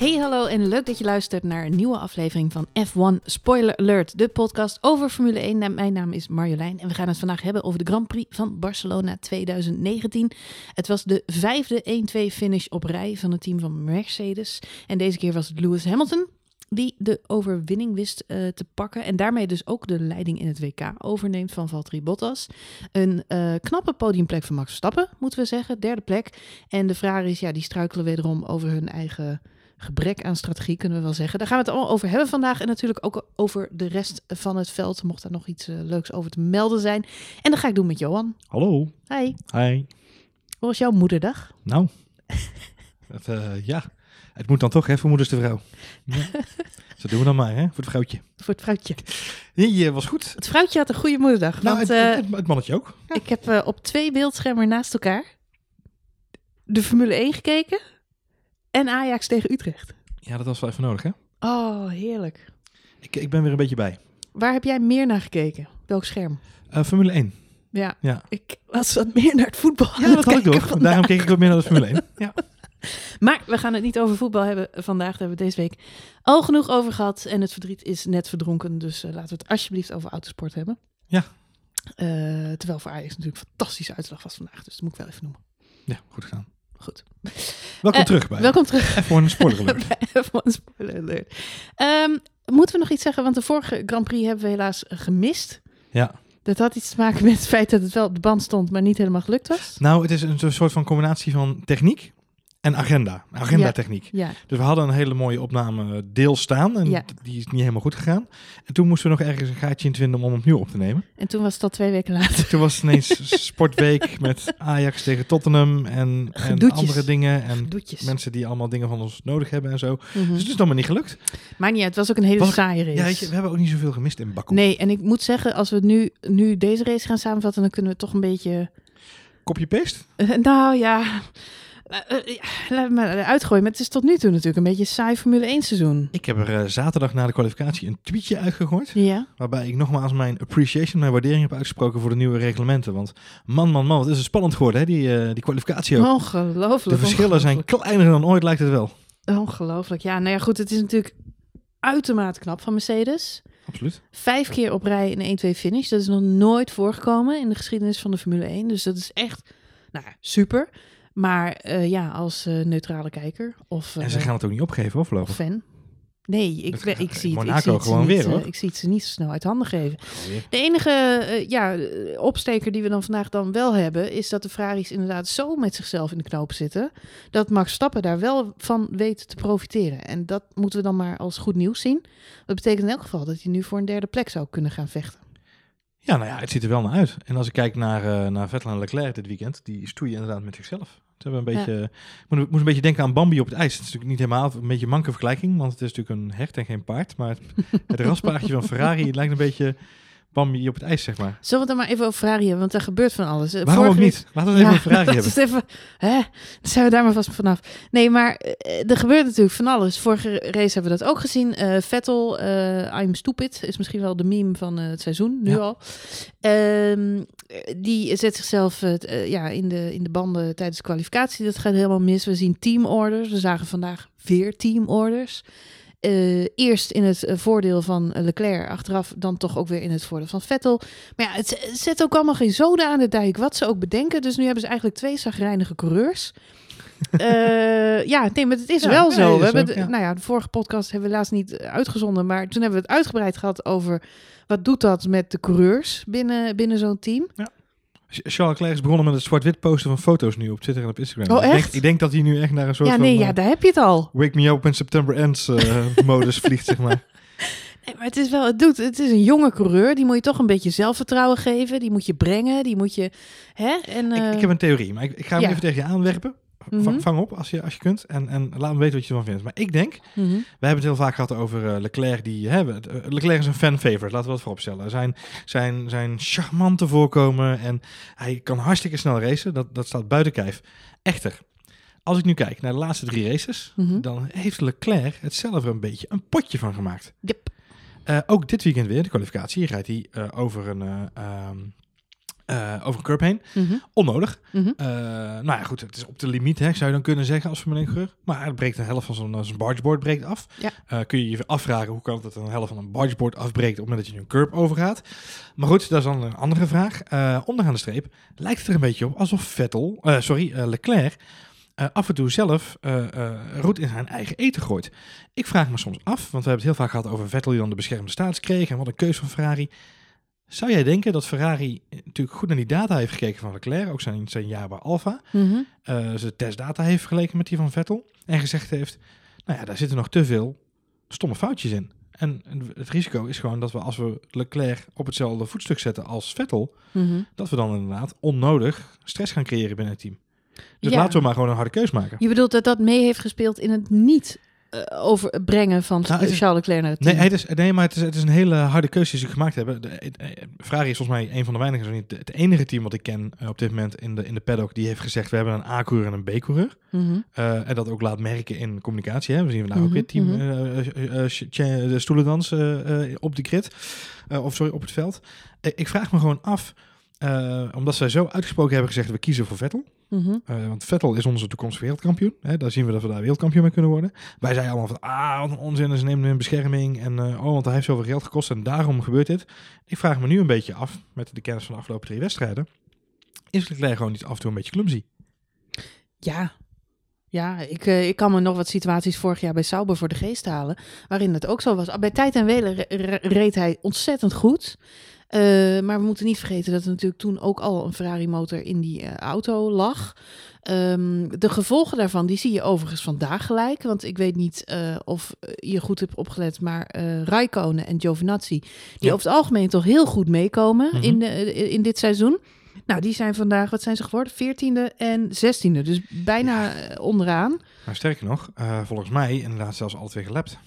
Hey hallo en leuk dat je luistert naar een nieuwe aflevering van F1 Spoiler Alert, de podcast over Formule 1. Nou, Mijn naam is Marjolein en we gaan het vandaag hebben over de Grand Prix van Barcelona 2019. Het was de vijfde 1-2 finish op rij van het team van Mercedes. En deze keer was het Lewis Hamilton die de overwinning wist eh, te pakken. En daarmee dus ook de leiding in het WK overneemt van Valtteri Bottas. Een eh, knappe podiumplek van Max Verstappen, moeten we zeggen. Derde plek. En de Ferraris, ja, die struikelen wederom over hun eigen gebrek aan strategie, kunnen we wel zeggen. Daar gaan we het allemaal over hebben vandaag. En natuurlijk ook over de rest van het veld. Mocht daar nog iets eh, leuks over te melden zijn. En dat ga ik doen met Johan. Hallo. Hi. Hi. Hoe was jouw moederdag? Nou, het, eh, ja, het moet dan toch, hè, voor moeders de vrouw. Ja. Zo doen we dan maar, hè, voor het vrouwtje. Voor het vrouwtje. Die eh, was goed. Het vrouwtje had een goede moederdag. Nou, want, het, het, het mannetje ook. Ja. Ik heb op twee beeldschermen naast elkaar de Formule 1 gekeken en Ajax tegen Utrecht. ja, dat was wel even nodig, hè. Oh, heerlijk. Ik, ik ben weer een beetje bij. Waar heb jij meer naar gekeken? Welk scherm? Eh, Formule 1. Ja, Ja. ik was wat meer naar het voetbal. Ja, dat had ik vandaag. Daarom keek ik wat meer naar de Formule 1. Ja. Maar we gaan het niet over voetbal hebben vandaag. Daar hebben we deze week al genoeg over gehad. En het verdriet is net verdronken. Dus eh, laten we het alsjeblieft over autosport hebben. Ja. Eh, terwijl voor Ajax natuurlijk een fantastische uitslag was vandaag. Dus dat moet ik wel even noemen. ja, goed gedaan. Goed. Welkom Eh, terug bij Welkom terug. Even een spoiler alert. bij F1 Spoiler Alert. Ehm, moeten we nog iets zeggen? Want de vorige Grand Prix hebben we helaas gemist. Ja. Dat had iets te maken met het feit dat het wel op de band stond, maar niet helemaal gelukt was. Nou, het is een soort van combinatie van techniek en agenda. Agenda-techniek. Ja, Dus we hadden een hele mooie opname deel staan en Ja. die is niet helemaal goed gegaan. En toen moesten we nog ergens een gaatje in vinden om hem opnieuw op te nemen. en toen was het al twee weken later. Toen was het ineens sportweek met Ajax tegen Tottenham en, en andere dingen. En mensen die allemaal dingen van ons nodig hebben en zo. Mhm. Dus het is allemaal niet gelukt. Maar niet het was ook een hele Was- saaie race. Ja, weet je, we hebben ook niet zoveel gemist in Baku. Nee, en ik moet zeggen, als we nu, nu deze race gaan samenvatten, dan kunnen we toch een beetje... Copy-paste? eh, nou ja, laat het maar uitgooien. Maar het is tot nu toe natuurlijk een beetje een saai Formule 1 seizoen. Ik heb er eh, zaterdag na de kwalificatie een tweetje uitgegooid. Ja, Waarbij ik nogmaals mijn appreciation, mijn waardering heb uitgesproken voor de nieuwe reglementen. Want man, man, man, wat is het spannend geworden, hè? Die, eh, die kwalificatie ook. ongelooflijk. de verschillen zijn kleiner dan ooit, lijkt het wel. Ongelooflijk. Ja, nou ja, goed. Het is natuurlijk uitermate knap van Mercedes. Absoluut. Vijf keer op rij een 1-2 finish. Dat is nog nooit voorgekomen in de geschiedenis van de Formule 1. Dus dat is echt, nou ja, super. Maar eh, ja, als eh, neutrale kijker of, En ze eh, gaan het ook niet opgeven, of fan. Nee, ik, ik zie het, ik zie het ze gewoon niet, weer, hoor. Ik zie het ze niet zo snel uit handen geven. De enige ja, opsteker die we dan vandaag dan wel hebben, is dat de Ferraris inderdaad zo met zichzelf in de knoop zitten, dat Max Stappen daar wel van weet te profiteren. En dat moeten we dan maar als goed nieuws zien. Dat betekent in elk geval dat hij nu voor een derde plek zou kunnen gaan vechten. Ja, nou ja, het ziet er wel naar uit. En als ik kijk naar, eh naar Vettel en Leclerc dit weekend, die stoeien inderdaad met zichzelf. Ze hebben een beetje, ik moet, ik moest een beetje denken aan Bambi op het ijs. Het is natuurlijk niet helemaal een beetje manke vergelijking, want het is natuurlijk een hert en geen paard. Maar het, het raspaardje van Ferrari het lijkt een beetje Bambi op het ijs, zeg maar. Zullen we het dan maar even over Ferrari hebben, want er gebeurt van alles. Eh, Waarom ook niet? Laten we even over dat hebben. is even, hè? Dan zijn we daar maar vast vanaf. Nee, maar eh, er gebeurt natuurlijk van alles. Vorige race hebben we dat ook gezien. Eh, Vettel, I'm stupid, is misschien wel de meme van het seizoen, nu Ja. al. Ehm, die zet zichzelf ja, in, de, in de banden tijdens de kwalificatie. Dat gaat helemaal mis. We zien teamorders. We zagen vandaag weer teamorders. Eh, eerst in het eh, voordeel van eh, Leclerc, achteraf dan toch ook weer in het voordeel van Vettel. Maar ja, het zet ook allemaal geen zoden aan de dijk, wat ze ook bedenken. Dus nu hebben ze eigenlijk twee zagrijnige coureurs. Ja, nee, maar het is Ja, wel ja, zo. we hebben ook, ja. Nou ja, de vorige podcast hebben we helaas niet uitgezonden, maar toen hebben we het uitgebreid gehad over wat doet dat met de coureurs binnen, binnen zo'n team. Charles Leclerc is begonnen met het zwart-wit posten van foto's nu op Twitter en op Instagram. Oh, ik, denk, echt? ik denk dat hij nu echt naar een soort Ja, nee, van ja, eh, daar heb je het al. Wake Me Up in September Ends eh, modus vliegt, zeg maar. Nee, maar het is wel, het doet, het is een jonge coureur, die moet je toch een beetje zelfvertrouwen geven, die moet je brengen, die moet je, hè? En, ik, eh, ik heb een theorie, maar ik, ik ga hem ja. even tegen je aanwerpen. Mhm. Vang op als je, als je kunt en, en laat me weten wat je ervan vindt. Maar ik denk, mhm. we hebben het heel vaak gehad over eh, Leclerc. Die, we- eh, Leclerc is een fan-favorite, laten we dat vooropstellen. Zijn, zijn, zijn charmante voorkomen en hij kan hartstikke snel racen. Dat, dat staat buiten kijf. Echter, als ik nu kijk naar de laatste drie races, Mhm. dan heeft Leclerc het zelf er een beetje een potje van gemaakt. Yep. Eh, ook dit weekend weer, de kwalificatie, rijdt hij over een, eh, eh, over een curb heen. Mhm. Onnodig. Mhm. Eh, nou ja, goed, het is op de limiet, hè, zou je dan kunnen zeggen als 1 coureur. Maar het breekt een helft van zo'n zo'n bargeboard breekt af. Ja. Eh, kun je je afvragen hoe kan het dat een helft van een bargeboard afbreekt op het moment dat je nu een curb overgaat. Maar goed, dat is dan een andere vraag. Eh onderaan de streep lijkt het er een beetje op alsof Vettel, eh, sorry, eh, Leclerc eh, af en toe zelf eh eh, roet in zijn eigen eten gooit. Ik vraag me soms af, want we hebben het heel vaak gehad over Vettel die dan de beschermde staats kreeg en wat een keus van Ferrari. Zou jij denken dat Ferrari natuurlijk goed naar die data heeft gekeken van Leclerc, ook zijn, zijn jaar bij Alfa, Mhm. eh zijn testdata heeft vergeleken met die van Vettel en gezegd heeft, nou ja, daar zitten nog te veel stomme foutjes in. En het risico is gewoon dat we als we Leclerc op hetzelfde voetstuk zetten als Vettel, Mhm. dat we dan inderdaad onnodig stress gaan creëren binnen het team. Dus Ja. laten we maar gewoon een harde keus maken. Je bedoelt dat dat mee heeft gespeeld in het niet eh, overbrengen van Nou, het is- Charles Leclerc naar het Nee, het is, nee, maar het is, het is een hele harde keuze die ze gemaakt hebben. De, eh, eh, Ferrari is volgens mij een van de weinigen, zo niet het enige team wat ik ken op dit moment in de, in de paddock, die heeft gezegd, we hebben een A-coureur en een B-coureur. Mhm. En dat ook laat merken in communicatie. Hè. We zien vandaag ook Mhm, weer team eh, eh, tja- de stoelendans op de grid. Of sorry, op het veld. Ik vraag me gewoon af, omdat zij zo uitgesproken hebben gezegd, we kiezen voor Vettel. Mhm. Eh, want Vettel is onze toekomstige wereldkampioen. Hè, daar zien we dat we daar wereldkampioen mee kunnen worden. Wij zeiden allemaal van, ah, wat een onzin, ze nemen hem in bescherming. En eh, oh, want hij heeft zoveel geld gekost en daarom gebeurt dit. Ik vraag me nu een beetje af, met de kennis van de afgelopen drie wedstrijden. Is Leclerc gewoon niet af en toe een beetje clumsy? Ja. Ja, ik, eh, ik kan me nog wat situaties vorig jaar bij Sauber voor de geest halen, waarin het ook zo was. Bij tijd en welen re- re- reed hij ontzettend goed. Eh, maar we moeten niet vergeten dat er natuurlijk toen ook al een Ferrari motor in die eh, auto lag. Ehm, de gevolgen daarvan, die zie je overigens vandaag gelijk. Want ik weet niet eh, of je goed hebt opgelet, maar eh Raikkonen en Giovinazzi, die Ja. over het algemeen toch heel goed meekomen Mhm. in, de, in dit seizoen. Nou, die zijn vandaag, wat zijn ze geworden? 14e en 16e. Dus bijna onderaan. Sterker nog, volgens mij inderdaad zelfs alle twee gelapt.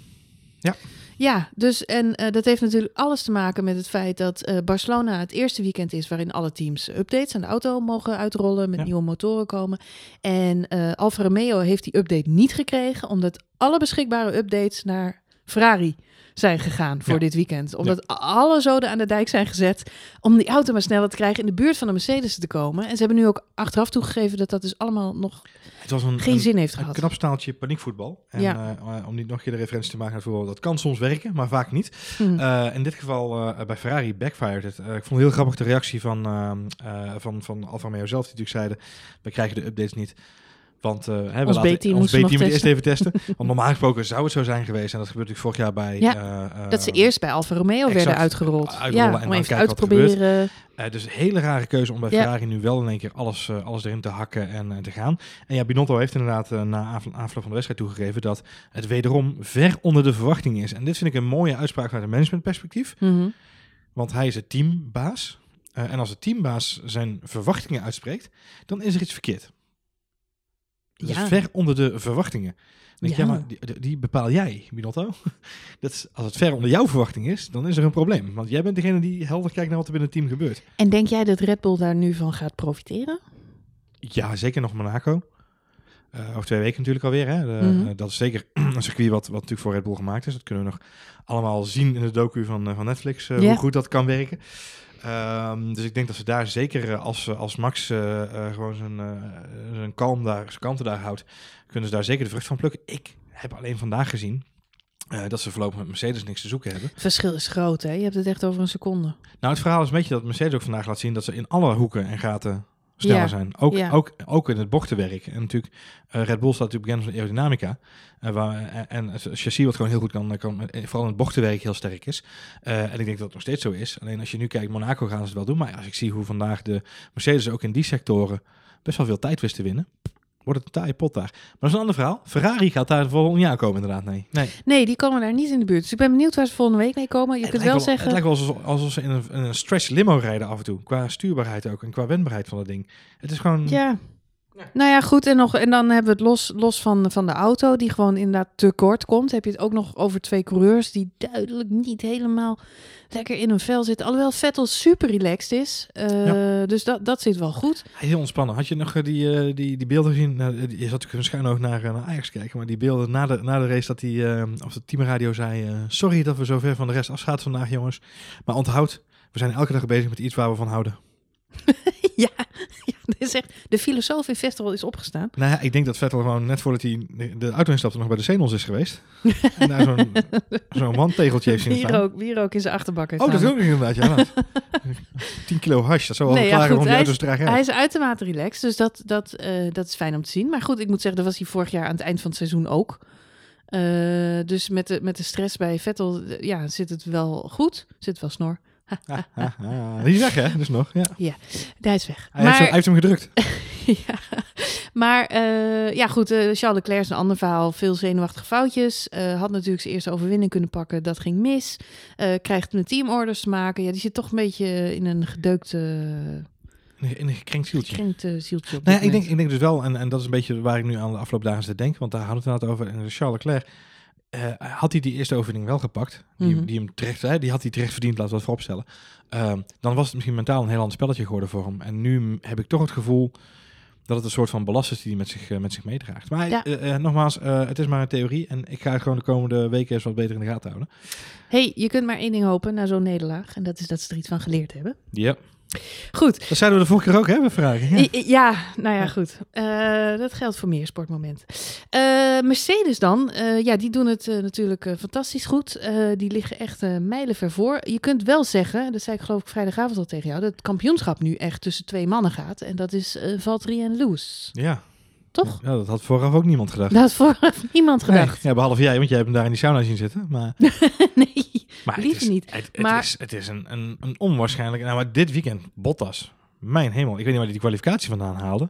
Ja, dus en eh, dat heeft natuurlijk alles te maken met het feit dat eh, Barcelona het eerste weekend is waarin alle teams updates aan de auto mogen uitrollen, met Ja. nieuwe motoren komen. En eh Alfa Romeo heeft die update niet gekregen, omdat alle beschikbare updates naar Ferrari zijn gegaan voor Ja. dit weekend. Omdat alle zoden aan de dijk zijn gezet om die auto maar sneller te krijgen in de buurt van de Mercedes te komen. En ze hebben nu ook achteraf toegegeven dat dat dus allemaal nog Het was een, geen een, zin heeft een gehad. knap staaltje paniekvoetbal. En Ja. eh, om niet nog een keer de referentie te maken naar het voetbal, dat kan soms werken, maar vaak niet. Hm. Eh, in dit geval eh, bij Ferrari backfired het. Ik vond heel grappig de reactie van, van, van Alfa Romeo zelf, die natuurlijk zeiden, we krijgen de updates niet. Want eh, hè, we Ons laten- B-team moest eerst even testen. Want normaal gesproken zou het zo zijn geweest. En dat gebeurt natuurlijk vorig jaar bij... Ja, eh, dat ze eh, eerst bij Alfa Romeo werden uitgerold. Uitrollen ja, en om even kijken uit te wat er gebeurt. proberen. Eh, dus een hele rare keuze om bij Ja. Ferrari nu wel in één keer alles, eh, alles erin te hakken en eh, te gaan. En ja, Binotto heeft inderdaad eh, na afl- afloop van de wedstrijd toegegeven dat het wederom ver onder de verwachting is. En dit vind ik een mooie uitspraak vanuit een managementperspectief. Mhm. Want hij is het teambaas. Eh, en als de teambaas zijn verwachtingen uitspreekt, dan is er iets verkeerd. Dat Ja. is ver onder de verwachtingen. Dan denk ik, Ja. ja, maar die, bepaal jij, Binotto. Dat is, als het ver onder jouw verwachting is, dan is er een probleem. Want jij bent degene die helder kijkt naar wat er binnen het team gebeurt. En denk jij dat Red Bull daar nu van gaat profiteren? Ja, zeker nog Monaco. Eh over twee weken natuurlijk alweer. Hè. De- Mhm. eh, dat is zeker een circuit wat, wat natuurlijk voor Red Bull gemaakt is. Dat kunnen we nog allemaal zien in de docu van, eh, van Netflix. Hoe goed dat kan werken. Ehm, dus ik denk dat ze daar zeker, eh, als, eh, als Max eh, gewoon zijn, zijn kalm daar, zijn kanten daar houdt, kunnen ze daar zeker de vrucht van plukken. Ik heb alleen vandaag gezien dat ze voorlopig met Mercedes niks te zoeken hebben. Het verschil is groot, hè? Je hebt het echt over een seconde. Nou, het verhaal is een beetje dat Mercedes ook vandaag laat zien dat ze in alle hoeken en gaten sneller Ja, zijn. Ook, ja. ook, ook in het bochtenwerk. En natuurlijk, eh, Red Bull staat natuurlijk bekend van aerodynamica. eh, waar, en, en het chassis wat gewoon heel goed kan, kan, eh, vooral in het bochtenwerk heel sterk is. Eh, en ik denk dat het nog steeds zo is. Alleen als je nu kijkt, Monaco gaan ze het wel doen. Maar als ik zie hoe vandaag de Mercedes ook in die sectoren best wel veel tijd wist te winnen, wordt het een taaie pot daar. Maar dat is een ander verhaal. Ferrari gaat daar volgend jaar komen inderdaad. Nee. nee. Nee, die komen daar niet in de buurt. Dus ik ben benieuwd waar ze volgende week mee komen. Je Het kunt lijkt wel zeggen... Het lijkt wel alsof, alsof ze in een, in een stretch limo rijden af en toe. Qua stuurbaarheid ook en qua wendbaarheid van het ding. Het is gewoon... Ja. Ja. Nou ja, goed. En, nog, en dan hebben we het los, los van, van de auto, die gewoon inderdaad te kort komt. Heb je het ook nog over twee coureurs die duidelijk niet helemaal lekker in hun vel zitten. Alhoewel Vettel super relaxed is. Eh, Dus dat, dat zit wel goed. Heel ontspannen. Had je nog eh, die, eh, die, die beelden gezien? Nou, je zat natuurlijk waarschijnlijk ook naar, naar Ajax kijken. Maar die beelden na de, na de race dat die, of de teamradio zei... sorry dat we zo ver van de rest afschaat vandaag, jongens. Maar onthoud, we zijn elke dag bezig met iets waar we van houden. ja, ja dit is echt, de filosoof in Vettel is opgestaan. Nou ja, ik denk dat Vettel gewoon net voordat hij de- de auto instapte nog bij de Zenos is geweest. en daar zo'n zo'n wandtegeltje heeft zien staan. Wierook, wierook in zijn achterbak heeft Oh, dat is ook inderdaad, ja. dat. 10 kilo hash, dat zou wel Nee, ja, om die hij auto's te dragen. Hij is uitermate relaxed, dus dat, dat, eh, dat is fijn om te zien. Maar goed, ik moet zeggen, dat was hij vorig jaar aan het eind van het seizoen ook. Eh, dus met de, met de stress bij Vettel, eh, ja, zit het wel goed. Zit wel snor. Die is weg, hè? Dus nog, ja. Hij is weg. Hij, heeft, hem, hij heeft hem gedrukt. ja. Maar eh, ja, goed, eh, Charles Leclerc is een ander verhaal. Veel zenuwachtige foutjes. Eh, had natuurlijk zijn eerste overwinning kunnen pakken. Dat ging mis. Krijgt met teamorders te maken. Ja, die zit toch een beetje in een gedeukte, In een- een gekrenkt zieltje. gekrenkte zieltje op Nou ja, ik, denk, ik denk dus wel, en, en dat is een beetje waar ik nu aan de afgelopen dagen zit te denken, want daar hadden we het over. En Charles Leclerc, eh, had hij die eerste overwinning wel gepakt, die, Mhm. die hem terecht, hè, die had hij terecht verdiend, laten we dat vooropstellen. Ehm, dan was het misschien mentaal een heel ander spelletje geworden voor hem. En nu heb ik toch het gevoel dat het een soort van belast is die hij met zich, eh, met zich meedraagt. Maar Ja. eh, nogmaals, het is maar een theorie en ik ga het gewoon de komende weken eens wat beter in de gaten houden. hey, je kunt maar één ding hopen na zo'n nederlaag. En dat is dat ze er iets van geleerd hebben. Ja, Goed. dat zeiden we de vorige keer ook, hè, we vragen. Ja. Ja, nou ja, goed. Eh, dat geldt voor meer sportmomenten. Eh, Mercedes dan, eh, ja, die doen het natuurlijk fantastisch goed. Die liggen echt mijlenver voor. Je kunt wel zeggen, dat zei ik geloof ik vrijdagavond al tegen jou, dat het kampioenschap nu echt tussen twee mannen gaat. En dat is Valtteri en Lewis. ja. Toch? Ja, dat had vooraf ook niemand gedacht. Dat had vooraf niemand gedacht. Nee, ja, behalve jij, want jij hebt hem daar in die sauna zien zitten. Maar nee. Maar Liever het is, niet. Het, het Maar- is, het is een, een, een onwaarschijnlijk... Nou, maar dit weekend, Bottas. Mijn hemel. Ik weet niet waar hij die kwalificatie vandaan haalde.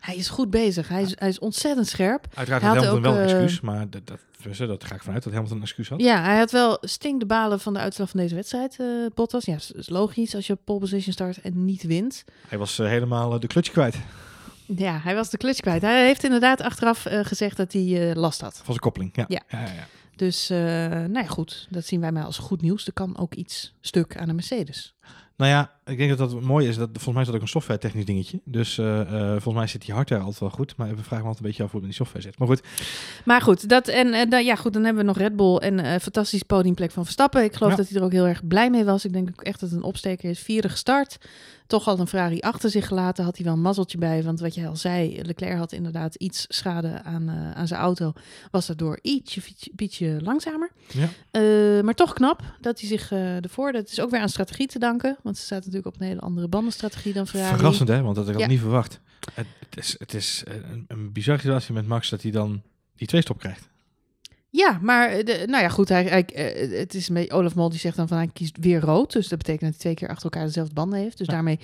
Hij is goed bezig. Hij is, hij is ontzettend scherp. Uiteraard had Hamilton ook, wel een eh, excuus. Maar dat, dat, dat ga ik vanuit dat Hamilton een excuus had. Ja, hij had wel stink de balen van de uitslag van deze wedstrijd, eh, Bottas. Ja, is, is logisch als je pole position start en niet wint. Hij was eh, helemaal de clutch kwijt. Ja, hij was de clutch kwijt. Hij heeft inderdaad achteraf eh, gezegd dat hij eh, last had. Van zijn koppeling. Ja. Ja. Ja. Dus, eh, nou ja, goed. Dat zien wij maar als goed nieuws. Er kan ook iets stuk aan de Mercedes. Nou ja, ik denk dat dat mooi is. Dat, volgens mij is dat ook een software technisch dingetje. Dus volgens mij zit die hardware altijd wel goed. Maar we vragen me altijd een beetje af hoe het met die software zit. Maar goed, Maar goed, dat, en, dan, ja, goed, dan hebben we nog Red Bull en fantastisch podiumplek van Verstappen. Ik geloof Ja. dat hij er ook heel erg blij mee was. Ik denk ook echt dat het een opsteker is. Vierde gestart. Toch al een Ferrari achter zich gelaten. Had hij wel een mazzeltje bij. Want wat je al zei, Leclerc had inderdaad iets schade aan, eh, aan zijn auto. Was daardoor ietsje, ietsje, langzamer. ja. Eh, maar toch knap dat hij zich eh ervoor... Dat is ook weer aan strategie te danken. Want ze staat natuurlijk op een hele andere bandenstrategie dan Ferrari. verrassend hè, want dat had ik Ja. niet verwacht. Het, is, het is een, een bizarre situatie met Max dat hij dan die twee stop krijgt. Ja, maar eh, de, nou ja, goed. Hij, hij, eh, het is beetje, Olaf Mol die zegt dan van hij kiest weer rood. Dus dat betekent dat hij twee keer achter elkaar dezelfde banden heeft. Dus Ja. daarmee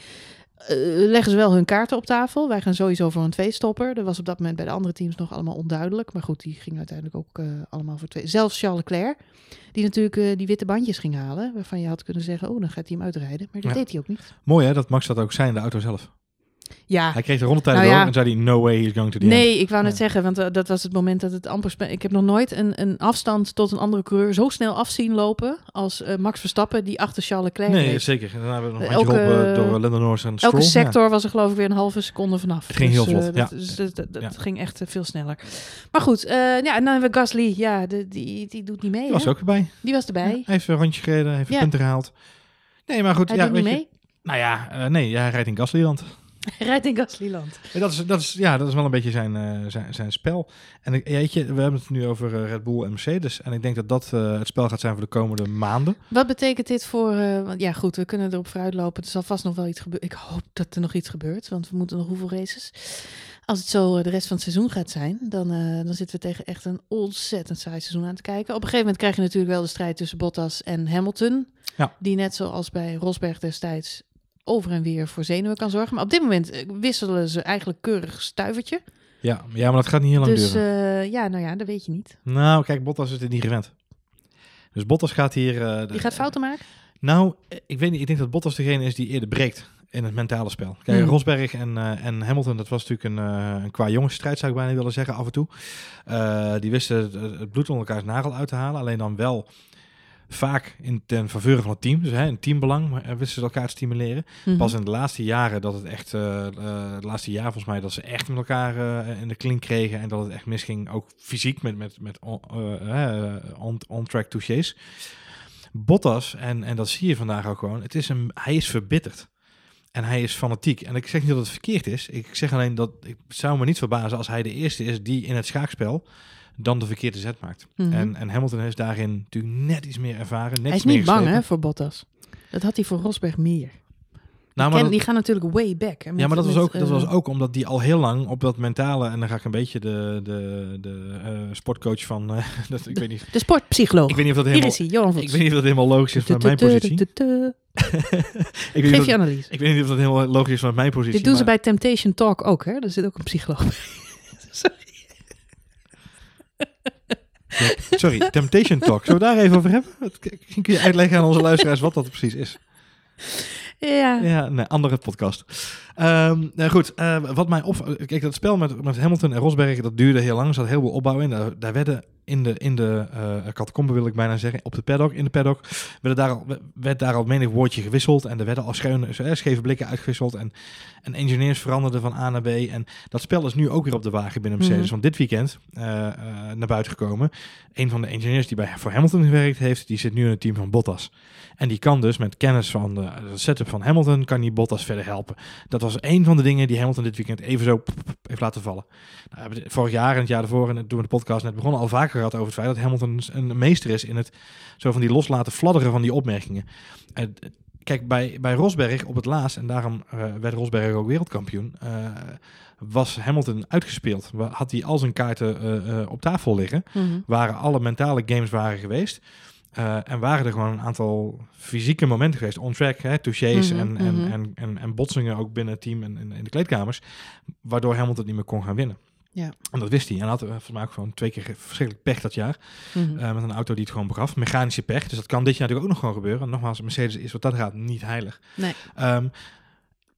eh, leggen ze wel hun kaarten op tafel. Wij gaan sowieso voor een twee-stopper. Dat was op dat moment bij de andere teams nog allemaal onduidelijk. Maar goed, die gingen uiteindelijk ook allemaal voor twee. Zelfs Charles Leclerc, die natuurlijk die witte bandjes ging halen. Waarvan je had kunnen zeggen, oh, dan gaat hij hem uitrijden. Maar dat Ja. deed hij ook niet. Mooi hè, dat Max dat ook zei in de auto zelf. Ja, Hij kreeg de rondetijden Nou ja. door en zei hij, no way he's going to the end. Nee, ik wou net Ja. zeggen, want eh, dat was het moment dat het amper... Ik heb nog nooit een, een afstand tot een andere coureur zo snel af zien lopen als eh, Max Verstappen, die achter Charles Leclerc Nee, reed. zeker. En daarna hebben we nog een Elke- handje geholpen door eh, Lando Norris en Stroll. Elke Ja. sector was er geloof ik weer een halve seconde vanaf. Het ging Dus, heel eh, vlot, dat, ja. dus dat, dat, dat Ja. ging echt eh, veel sneller. Maar goed, eh, ja, en dan hebben we Gasly. Ja, de, die, die doet niet mee. Die was hè? ook erbij. Die was erbij. Ja, hij heeft een rondje gereden, heeft Ja. punten gehaald. Nee, maar goed. Hij ja, doet niet weet je- mee. Nou ja, eh, nee, hij rijdt in Gaslyland. Hij rijdt in Gaslyland. Ja, Dat is, dat, is, ja, dat is wel een beetje zijn, eh, zijn, zijn spel. En ik- we hebben het nu over eh, Red Bull en Mercedes. En ik denk dat dat eh, het spel gaat zijn voor de komende maanden. Wat betekent dit voor... want ja, goed, we kunnen erop vooruitlopen. Er zal vast nog wel iets gebeuren. Ik hoop dat er nog iets gebeurt, want we moeten nog hoeveel races? Als het zo de rest van het seizoen gaat zijn, dan, dan zitten we tegen echt een ontzettend saai seizoen aan te kijken. Op een gegeven moment krijg je natuurlijk wel de strijd tussen Bottas en Hamilton. Ja. Die net zoals bij Rosberg destijds over en weer voor zenuwen kan zorgen. Maar op dit moment eh, wisselen ze eigenlijk keurig stuivertje. Ja, ja maar dat gaat niet heel lang Dus duren. eh, ja, nou ja, dat weet je niet. Nou, kijk, Bottas is het niet gewend. Dus Bottas gaat hier... de- Die gaat fouten maken? Nou, ik weet niet. Ik denk dat Bottas degene is die eerder breekt in het mentale spel. Kijk, Hmm. Rosberg en, en Hamilton, dat was natuurlijk een, eh een qua jongensstrijd, zou ik bijna willen zeggen, af en toe. Die wisten het, het bloed onder elkaars nagel uit te halen. Alleen dan wel vaak in ten faveur van het team. Dus hè, in teambelang maar, eh, wisten ze elkaar te stimuleren. Mhm. Pas in de laatste jaren dat het echt, eh eh, het laatste jaar volgens mij, dat ze echt met elkaar eh, in de klink kregen. En dat het echt misging, ook fysiek met, met, met on, eh, eh, on, on-track touches. Bottas, en, en dat zie je vandaag ook gewoon, het is een, hij is verbitterd. En hij is fanatiek. En ik zeg niet dat het verkeerd is. Ik zeg alleen dat ik zou me niet verbazen als hij de eerste is die in het schaakspel dan de verkeerde zet maakt. Mhm. en, en Hamilton is daarin natuurlijk net iets meer ervaren. Net Hij is niet bang hè, voor Bottas. Dat had hij voor Rosberg meer. Nou, Ken- maar dat- die gaan natuurlijk way back. hè, met- ja, maar dat was, ook, dat eh, was ook omdat die al heel lang op dat mentale... En dan ga ik een beetje de, de, de eh, sportcoach van... eh, dat, ik, weet niet, De sportpsycholoog. ik weet niet of dat helemaal... is hij, Johan Voets. Ik weet niet of dat helemaal logisch is vanuit mijn positie. Ik weet, niet Geef of, je analyse. ik weet niet of dat helemaal logisch is vanuit mijn positie. Dit doen ze bij Temptation Talk ook, hè? Er zit ook een psycholoog bij. Sorry. Sorry, Temptation Talk. Zullen we daar even over hebben? Misschien kun je uitleggen aan onze luisteraars wat dat precies is. Ja. Ja, nee, andere podcast. Ehm, nou goed, eh, wat mij op... Kijk, dat spel met, met Hamilton en Rosberg, dat duurde heel lang. Er zat heel veel opbouw in. Daar, daar werden in de, in de eh catacombe, wil ik bijna zeggen, op de paddock, in de paddock, werden daar al, werd daar al menig woordje gewisseld. En er werden al scheve, eh, scheve blikken uitgewisseld. En, en engineers veranderden van A naar B. En dat spel is nu ook weer op de wagen binnen Mercedes. Mhm. Want dit weekend eh, naar buiten gekomen. Een van de engineers die bij, voor Hamilton gewerkt heeft, die zit nu in het team van Bottas. En die kan dus met kennis van de, de setup van Hamilton, kan die Bottas verder helpen. Dat was een van de dingen die Hamilton dit weekend even zo heeft laten vallen. Nou, vorig jaar en het jaar ervoor, en toen we de podcast net begonnen, al vaker gehad over het feit dat Hamilton een meester is in het zo van die loslaten fladderen van die opmerkingen. Eh, kijk, bij, bij Rosberg op het laatst, en daarom eh, werd Rosberg ook wereldkampioen, eh, was Hamilton uitgespeeld. Had hij al zijn kaarten op tafel liggen, Mhm. waren alle mentale games waren geweest. En waren er gewoon een aantal fysieke momenten geweest, on-track, touches Mhm, en, en, mhm. en, en, en botsingen ook binnen het team en, en in de kleedkamers, waardoor Hamilton niet meer kon gaan winnen. Ja. En dat wist hij. En had eh, volgens mij ook gewoon twee keer verschrikkelijk pech dat jaar. Mhm. eh, met een auto die het gewoon begaf. Mechanische pech. Dus dat kan dit jaar natuurlijk ook nog gewoon gebeuren. En nogmaals, Mercedes is wat dat gaat niet heilig. Nee. Ehm,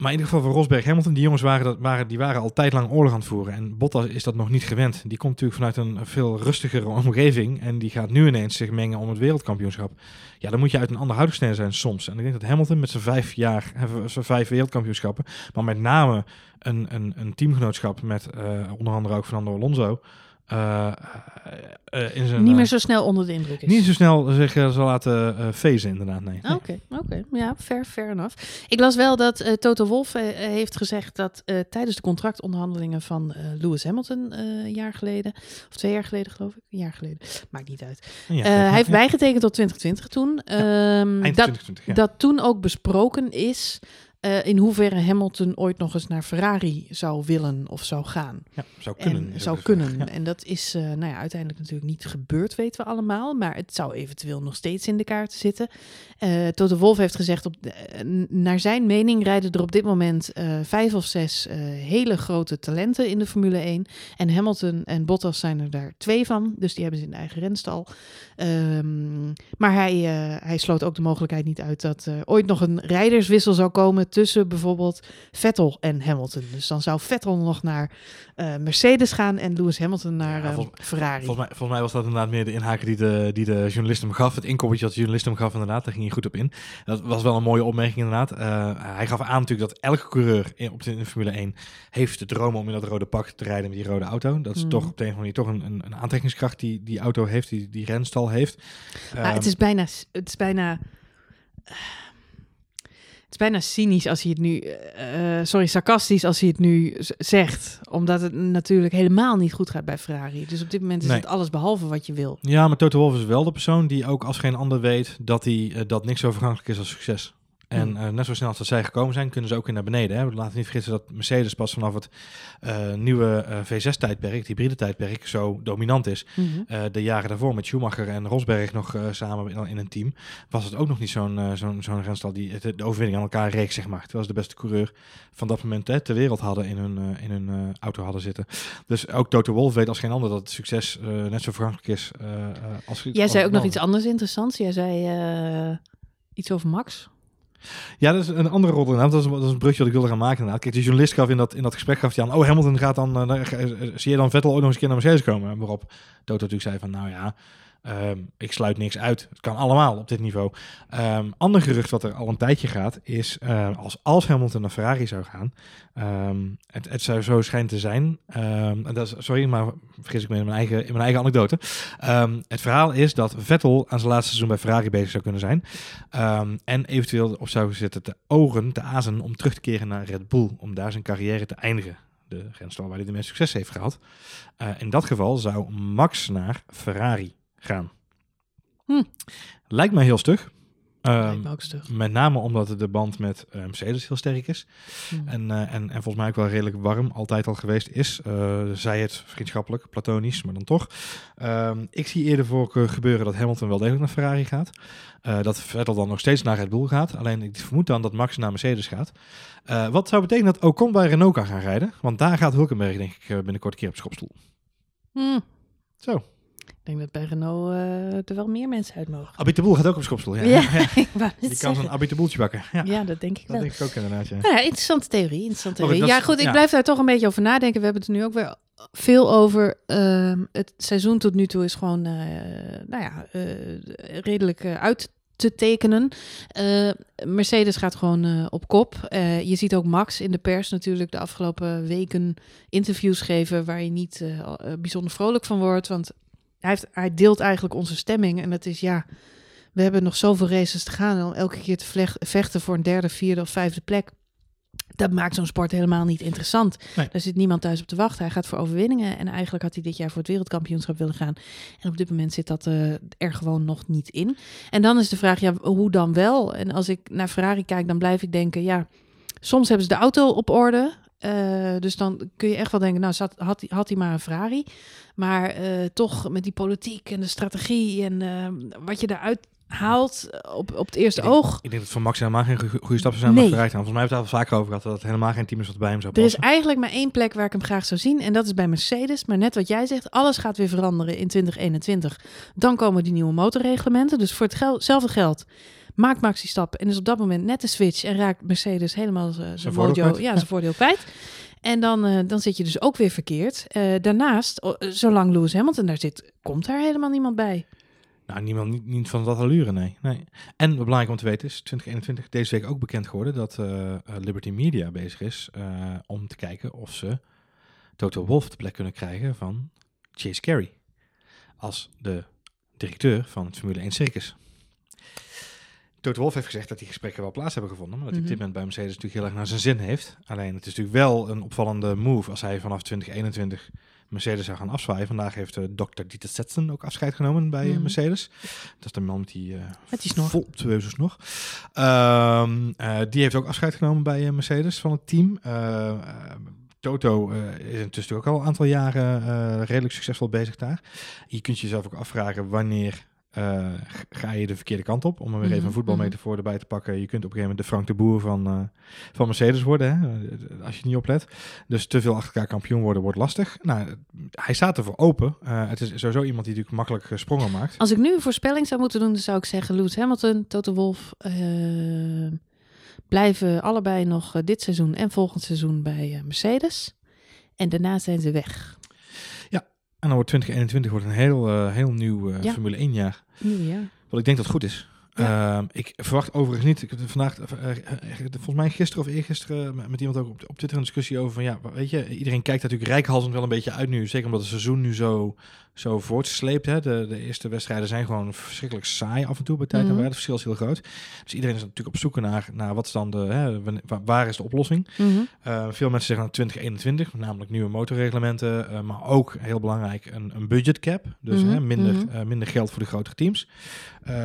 maar in ieder geval voor Rosberg Hamilton, die jongens waren, dat, waren, die waren al tijd lang oorlog aan het voeren. En Bottas is dat nog niet gewend. Die komt natuurlijk vanuit een veel rustigere omgeving. En die gaat nu ineens zich mengen om het wereldkampioenschap. Ja, dan moet je uit een ander houdingssteen zijn soms. En ik denk dat Hamilton met zijn vijf jaar, eh, zijn vijf wereldkampioenschappen, maar met name een, een, een teamgenootschap met eh, onder andere ook Fernando Alonso. Eh, eh, in zijn, Niet eh, meer zo snel onder de indruk is. niet zo snel zich eh, zal laten eh fezen, inderdaad. Nee. Ah, Oké, oké. Ja, fair, fair enough. Ik las wel dat eh, Toto Wolff eh, heeft gezegd dat eh, tijdens de contractonderhandelingen van eh, Lewis Hamilton eh, een jaar geleden, of twee jaar geleden geloof ik, een jaar geleden, maakt niet uit. Ja, Eh, hij heeft bijgetekend tot 2020 toen. Ehm, Eind dat, 2020, ja. dat toen ook besproken is eh, in hoeverre Hamilton ooit nog eens naar Ferrari zou willen of zou gaan. Ja, zou kunnen. En zou de kunnen. Ja. En dat is eh, nou ja, uiteindelijk natuurlijk niet gebeurd, weten we allemaal. Maar het zou eventueel nog steeds in de kaarten zitten. Eh Toto Wolff heeft gezegd, op de- naar zijn mening rijden er op dit moment vijf of zes hele grote talenten in de Formule 1. En Hamilton en Bottas zijn er daar twee van. Dus die hebben ze in de eigen renstal. Ehm, maar hij, hij sloot ook de mogelijkheid niet uit dat ooit nog een rijderswissel zou komen tussen bijvoorbeeld Vettel en Hamilton. Dus dan zou Vettel nog naar eh, Mercedes gaan en Lewis Hamilton naar Ja, eh, volgens- Ferrari. Volgens mij, volgens mij was dat inderdaad meer de inhaker die de, die de journalist hem gaf. Het inkoppertje dat de journalist hem gaf, inderdaad. Daar ging hij goed op in. Dat was wel een mooie opmerking, inderdaad. Eh, hij gaf aan natuurlijk dat elke coureur in, op de, in Formule 1 heeft de droom om in dat rode pak te rijden met die rode auto. Dat is Mhm. toch op de een of andere manier toch een, een, een aantrekkingskracht die die auto heeft, die die renstal heeft. Maar Ehm, het is bijna, het is bijna, is bijna cynisch als hij het nu, eh, eh, sorry, sarcastisch als hij het nu zegt, omdat het natuurlijk helemaal niet goed gaat bij Ferrari. Dus op dit moment is Nee. het alles behalve wat je wil. Ja, maar Toto Wolff is wel de persoon die ook als geen ander weet dat, hij, eh, dat niks zo vergankelijk is als succes. En Hmm. eh, net zo snel als dat zij gekomen zijn, kunnen ze ook weer naar beneden. Hè. Laten we niet vergeten dat Mercedes pas vanaf het eh, nieuwe eh, V6-tijdperk, het hybride tijdperk, zo dominant is. Mhm. De jaren daarvoor met Schumacher en Rosberg nog samen in, in een team, was het ook nog niet zo'n zo'n zo'n renstal die het, de overwinning aan elkaar reek, zeg maar. Terwijl ze de beste coureur van dat moment hè, ter wereld hadden in hun, in hun auto hadden zitten. Dus ook Toto Wolff weet als geen ander dat het succes net zo vergankelijk is als Jij als zei ook nog iets anders interessants. Jij zei iets over Max. Ja, dat is een andere rol. Dat is, dat is een brugje wat ik wilde gaan maken inderdaad. Kijk, de journalist gaf in dat, in dat gesprek gaf hij aan... Oh, Hamilton gaat dan... eh, dan- eh, zie je dan Vettel ook nog eens een keer naar Mercedes komen? Waarop Toto natuurlijk zei van... Nou ja, Ehm, ik sluit niks uit. Het kan allemaal op dit niveau. Um, ander gerucht wat er al een tijdje gaat, is uh, als, als Hamilton naar Ferrari zou gaan. Het, het, zou zo schijnt te zijn. dat is, sorry, maar vergis ik me in mijn eigen, in mijn eigen anekdote. het verhaal is dat Vettel aan zijn laatste seizoen bij Ferrari bezig zou kunnen zijn. en eventueel op zou zitten te ogen, te azen om terug te keren naar Red Bull. Om daar zijn carrière te eindigen de grenstal waar hij de meeste succes heeft gehad. Uh, in dat geval zou Max naar Ferrari gaan. Hm. Lijkt mij heel stug. Um, met name omdat de band met uh, Mercedes heel sterk is. Hm. En, uh, en, en volgens mij ook wel redelijk warm altijd al geweest is. Uh, zij het vriendschappelijk, platonisch, maar dan toch. Um, ik zie eerder voor gebeuren dat Hamilton wel degelijk naar Ferrari gaat. dat Vettel dan nog steeds naar Red Bull gaat. Alleen ik vermoed dan dat Max naar Mercedes gaat. wat zou betekenen dat Ocon bij Renault kan gaan rijden. Want daar gaat Hulkenberg denk ik binnenkort een keer op schopstoel. Hm. Zo. Denk dat bij Renault uh, er wel meer mensen uit mogen. Abitaboel gaat ook op schopstoel. Ja, ja, ja. Die kan zo'n Abitaboeltje bakken. Ja. ja, dat denk ik dat wel. denk ik ook inderdaad. Ja. Nou ja, interessante theorie. Interessante theorie. Ja, goed, ik blijf daar toch een beetje over nadenken. We hebben het nu ook weer veel over. Uh, het seizoen tot nu toe is gewoon, uh, nou ja, uh, redelijk uit te tekenen. Uh, Mercedes gaat gewoon uh, op kop. Uh, je ziet ook Max in de pers natuurlijk de afgelopen weken interviews geven waar je niet bijzonder vrolijk van wordt. Want hij, heeft, hij deelt eigenlijk onze stemming. En dat is ja, we hebben nog zoveel races te gaan. En om elke keer te vechten voor een derde, vierde of vijfde plek. Dat maakt zo'n sport helemaal niet interessant. Nee. Daar zit niemand thuis op te wachten. Hij gaat voor overwinningen. En eigenlijk had hij dit jaar voor het wereldkampioenschap willen gaan. En op dit moment zit dat uh, er gewoon nog niet in. En dan is de vraag, ja, hoe dan wel? En als ik naar Ferrari kijk, dan blijf ik denken, ja, soms hebben ze de auto op orde. Uh, dus dan kun je echt wel denken, nou, zat, had, had hij maar een Ferrari. Maar uh, toch met die politiek en de strategie en uh, wat je daaruit haalt op, op het eerste ik denk, oog. Ik denk dat voor Max helemaal geen goede stappen zijn Nee. om Ferrari te gaan. Volgens mij hebben we het al vaker over gehad dat het helemaal geen team is wat bij hem zou Er is passen. eigenlijk maar één plek waar ik hem graag zou zien. En dat is bij Mercedes. Maar net wat jij zegt, alles gaat weer veranderen in 2021. Dan komen die nieuwe motorreglementen. Dus voor hetzelfde geld maakt Max die stap. En is op dat moment net de switch. En raakt Mercedes helemaal uh, zijn voordeel mojo, ja, zijn voordeel kwijt. En dan, uh, dan zit je dus ook weer verkeerd. Uh, daarnaast, uh, zolang Lewis Hamilton daar zit, komt daar helemaal niemand bij. Nou, niemand, niet, niet van dat allure, nee. nee. En wat belangrijk om te weten is, 2021 deze week ook bekend geworden dat uh, Liberty Media bezig is om te kijken of ze Toto Wolff de plek kunnen krijgen van Chase Carey als de directeur van het Formule 1 Circus. Toto Wolff heeft gezegd dat die gesprekken wel plaats hebben gevonden, maar dat hij Mhm. op dit moment bij Mercedes natuurlijk heel erg naar zijn zin heeft. Alleen het is natuurlijk wel een opvallende move als hij vanaf 2021 Mercedes zou gaan afzwaaien. Vandaag heeft uh, Dr. Dieter Zetsen ook afscheid genomen bij uh, Mhm. Mercedes. Dat is de man met die, uh, Met die snor. snor. Um, uh, die heeft ook afscheid genomen bij Mercedes van het team. Uh, Toto is intussen ook al een aantal jaren uh, redelijk succesvol bezig daar. Je kunt jezelf ook afvragen wanneer uh, ga je de verkeerde kant op. Om er weer even Mhm, een voetbalmetafoor erbij te pakken. Je kunt op een gegeven moment de Frank de Boer van, uh, van Mercedes worden. Hè? Als je niet oplet. Dus te veel achter elkaar kampioen worden wordt lastig. Nou, hij staat ervoor open. Uh, het is sowieso iemand die natuurlijk makkelijk sprongen maakt. Als ik nu een voorspelling zou moeten doen, dan zou ik zeggen Lewis Hamilton, Toto Wolff uh, blijven allebei nog dit seizoen en volgend seizoen bij Mercedes. En daarna zijn ze weg. Ja, en dan wordt 2021 wordt een heel, uh, heel nieuw uh, Ja. Formule 1 jaar. Nieuw jaar. Wat ik denk dat goed is. Ja. Uh, ik verwacht overigens niet. Ik heb vandaag, uh, volgens mij gisteren of eergisteren, met iemand ook op, op Twitter een discussie over van ja, weet je, iedereen kijkt natuurlijk rijkhalsend wel een beetje uit nu. Zeker omdat het seizoen nu zo, zo voortsleept. Hè. De, de eerste wedstrijden zijn gewoon verschrikkelijk saai af en toe bij tijd Mhm. en waar. Het verschil is heel groot. Dus iedereen is natuurlijk op zoek naar, naar wat is dan de, hè, waar, is de oplossing. -hmm. Uh, veel mensen zeggen 2021, namelijk nieuwe motorreglementen, uh, maar ook heel belangrijk een, een budget cap. Dus Mhm, hè, minder, mhm. uh, minder geld voor de grotere teams.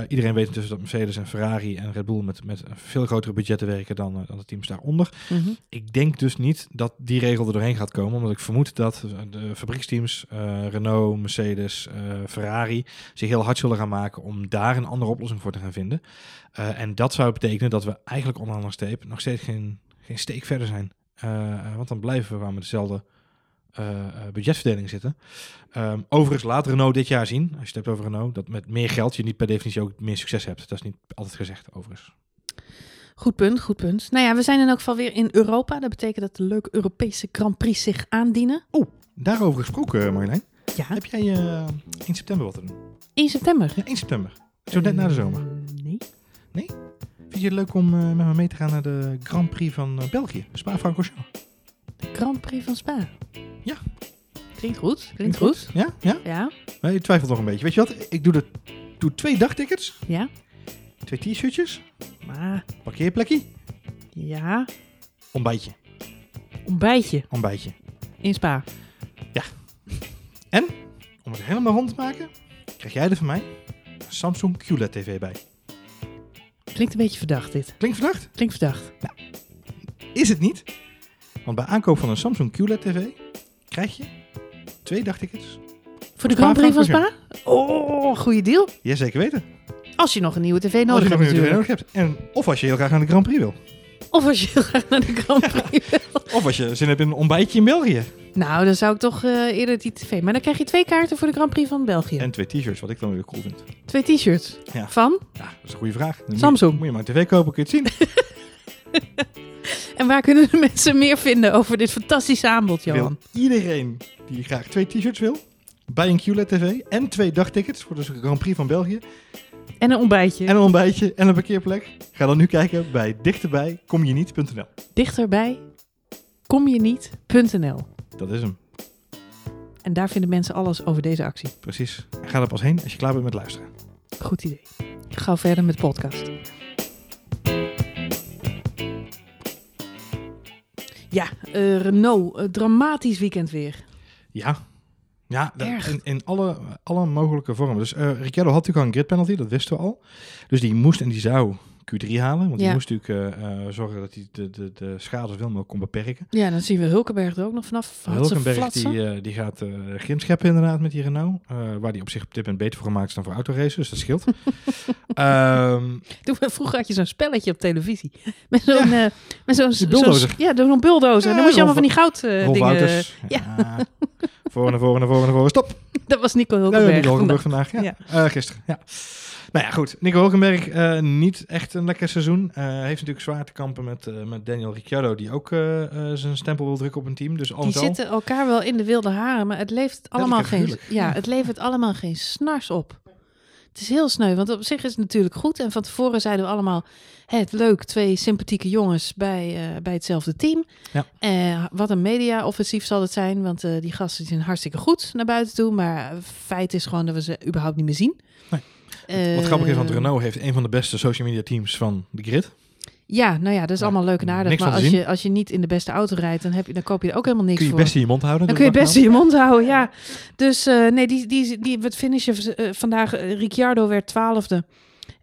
Iedereen weet intussen dat Mercedes en Ferrari en Red Bull met, met veel grotere budgetten werken dan, dan de teams daaronder. Mhm. Ik denk dus niet dat die regel er doorheen gaat komen, omdat ik vermoed dat de fabrieksteams, Renault, Mercedes, uh, Ferrari, zich heel hard zullen gaan maken om daar een andere oplossing voor te gaan vinden. Uh, en dat zou betekenen dat we eigenlijk onderaan de steep nog steeds geen, geen steek verder zijn. Uh, want dan blijven we waar met dezelfde uh, budgetverdeling zitten. Um, overigens laat Renault dit jaar zien, als je het hebt over Renault, dat met meer geld je niet per definitie ook meer succes hebt. Dat is niet altijd gezegd, overigens. Goed punt, goed punt. Nou ja, we zijn in elk geval weer in Europa. Dat betekent dat de leuke Europese Grand Prix zich aandienen. Oh, daarover gesproken, Marjolein. Ja. Heb jij uh, 1 september wat te doen? 1 september. Ja, 1 september. Zo net na de zomer. Eh, nee. Vind je het leuk om eh, met me mee te gaan naar de Grand Prix van eh, België? Spa-Francorchamps. De Grand Prix van Spa. Ja. Klinkt goed. Klinkt goed. Ja? Ja? Ja. Nee, je twijfelt nog een beetje. Weet je wat? Ik doe, de, doe twee dagtickets, Ja. twee t-shirtjes, Maar, parkeerplekje, ja. ontbijtje. Ontbijtje Ontbijtje. in Spa. Het helemaal rond maken, krijg jij er van mij een Samsung QLED TV bij. Klinkt een beetje verdacht dit. Klinkt verdacht? Klinkt verdacht. Is het niet? Want bij aankoop van een Samsung QLED TV krijg je twee dagtickets. Voor de Grand Prix van Spa? Oh, goede deal. Ja, zeker weten. Als je nog een nieuwe tv nodig hebt natuurlijk. nodig hebt. En, of als je heel graag naar de Grand Prix wil. Of als je heel graag naar de Grand Prix wil. Of als je zin hebt in een ontbijtje in België. Nou, dan zou ik toch eh, eerder die tv. Maar dan krijg je twee kaarten voor de Grand Prix van België. En twee t-shirts, wat ik dan weer cool vind. Twee t-shirts. Ja. Van? Ja, dat is een goede vraag. Dan moet je- Samsung. Moet je maar een tv kopen, kun je het zien. En waar kunnen de mensen meer vinden over dit fantastische aanbod, Johan? Wil iedereen die graag twee t-shirts wil, bij een QLED TV en twee dagtickets voor de Grand Prix van België En een ontbijtje. en een ontbijtje en een parkeerplek, ga dan nu kijken bij dichterbijkomjeniet.nl. Dichterbij kom je niet.nl. Dat is hem, En daar vinden mensen alles over deze actie. precies. En ga er pas heen als je klaar bent met luisteren. Goed idee. Ga verder met de podcast. Ja, eh, Renault, eh, dramatisch weekend weer. Ja, ja Erg. in, in alle, alle mogelijke vormen. Dus Ricciardo had natuurlijk al een grid penalty, dat wisten we al. Dus die moest en die zou Q3 halen. Want die Ja. moest natuurlijk eh, eh, zorgen dat hij de, de, de schade zoveel mogelijk kon beperken. Ja, dan zien we Hulkenberg er ook nog vanaf. Hulkenberg die, die gaat eh grim scheppen inderdaad met die Renault. waar die op zich op dit moment beter voor gemaakt is dan voor autoracen. Dus dat scheelt. Ehm, Toen, vroeger had je zo'n spelletje op televisie. Met zo'n... eh, met zo'n bulldozer. zo'n- ja, zo'n bulldozer. en Ja, dan moest je allemaal van die goud dingen... Ja. Voor naar voren, naar voren, naar voren. Stop. Dat was Nico Nee, Hulkenberg. Nico Hulkenberg vandaag. vandaag. Ja. Eh, gisteren. Ja. Nou ja, goed. Nico Hulkenberg, eh, niet echt een lekker seizoen. Eh, heeft natuurlijk zwaar te kampen met, met Daniel Ricciardo, die ook zijn stempel wil drukken op een team. Dus al Die zitten elkaar wel in de wilde haren, maar het levert allemaal en geen, ja, het levert allemaal geen snars op. Het is heel sneu, want op zich is het natuurlijk goed. En van tevoren zeiden we allemaal, het leuk, twee sympathieke jongens bij, eh, bij hetzelfde team. Ja. Eh, wat een media-offensief zal het zijn, want eh, die gasten zijn hartstikke goed naar buiten toe. Maar feit is gewoon dat we ze überhaupt niet meer zien. Nee. Wat grappig is, want Renault heeft een van de beste social media teams van de grid. Ja, nou ja, dat is Ja, allemaal leuk en aardig. Maar als zien. je, als je niet in de beste auto rijdt, dan, heb je, dan koop je er ook helemaal niks Kun je voor. best in je mond houden. Dan kun je best in je mond houden, ja. Dus eh, nee, die, die, die, wat finishen eh, vandaag? eh, Ricciardo werd twaalfde.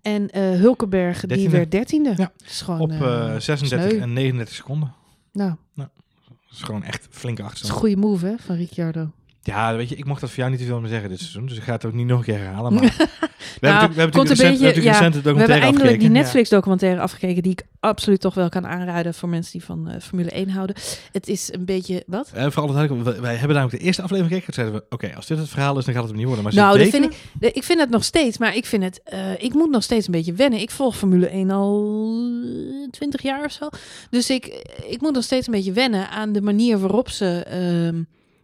En eh, Hulkenberg, die werd dertiende. Ja. Is gewoon, Op eh, eh, 36 sneu. en 39 seconden. Nou, Dat is gewoon echt flinke dat is achterstand. een goede move, hè, van Ricciardo. Ja, weet je, ik mocht dat voor jou niet te veel meer zeggen dit seizoen. Dus ik ga het ook niet nog een keer herhalen. Maar we hebben hebben Nou, natuurlijk recent, we hebben beetje- ja, recent de We hebben documentaire eindelijk die afgekeken. Netflix-documentaire afgekeken... die ik absoluut toch wel kan aanraden... voor mensen die van eh, Formule 1 houden. Het is een beetje... Wat? Eh, voor alle duidelijkheid, wij, hebben namelijk de eerste aflevering gekeken. Toen zeiden we, oké, als dit het verhaal is, dan gaat het hem niet worden. Maar Nou, dat vind ik, de- ik vind het nog steeds, maar ik vind het, eh, ik moet nog steeds een beetje wennen. Ik volg Formule 1 al 20 jaar of zo. Dus ik, ik moet nog steeds een beetje wennen aan de manier waarop ze ehm,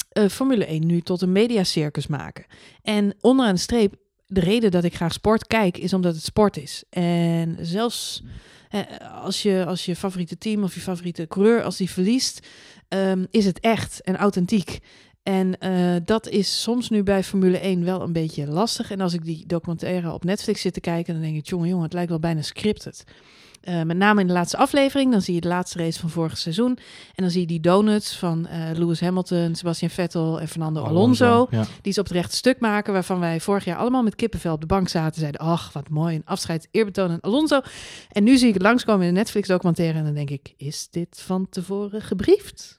eh, Formule 1 nu tot een mediacircus maken. En onderaan de streep, de reden dat ik graag sport kijk, is omdat het sport is. En zelfs eh, als, je, als je favoriete team of je favoriete coureur, als die verliest, ehm, is het echt en authentiek. En eh, dat is soms nu bij Formule 1 wel een beetje lastig. En als ik die documentaire op Netflix zit te kijken, dan denk ik, jongen, jongen, het lijkt wel bijna scripted. Eh, met name in de laatste aflevering, dan zie je de laatste race van vorig seizoen. En dan zie je die donuts van eh, Lewis Hamilton, Sebastian Vettel en Fernando Alonso. Ja. Die ze op het rechte stuk maken, waarvan wij vorig jaar allemaal met kippenvel op de bank zaten. en Zeiden, ach, wat mooi, een afscheid, eerbetoon aan Alonso. En nu zie ik het langskomen in de Netflix-documentaire en dan denk ik, is dit van tevoren gebriefd?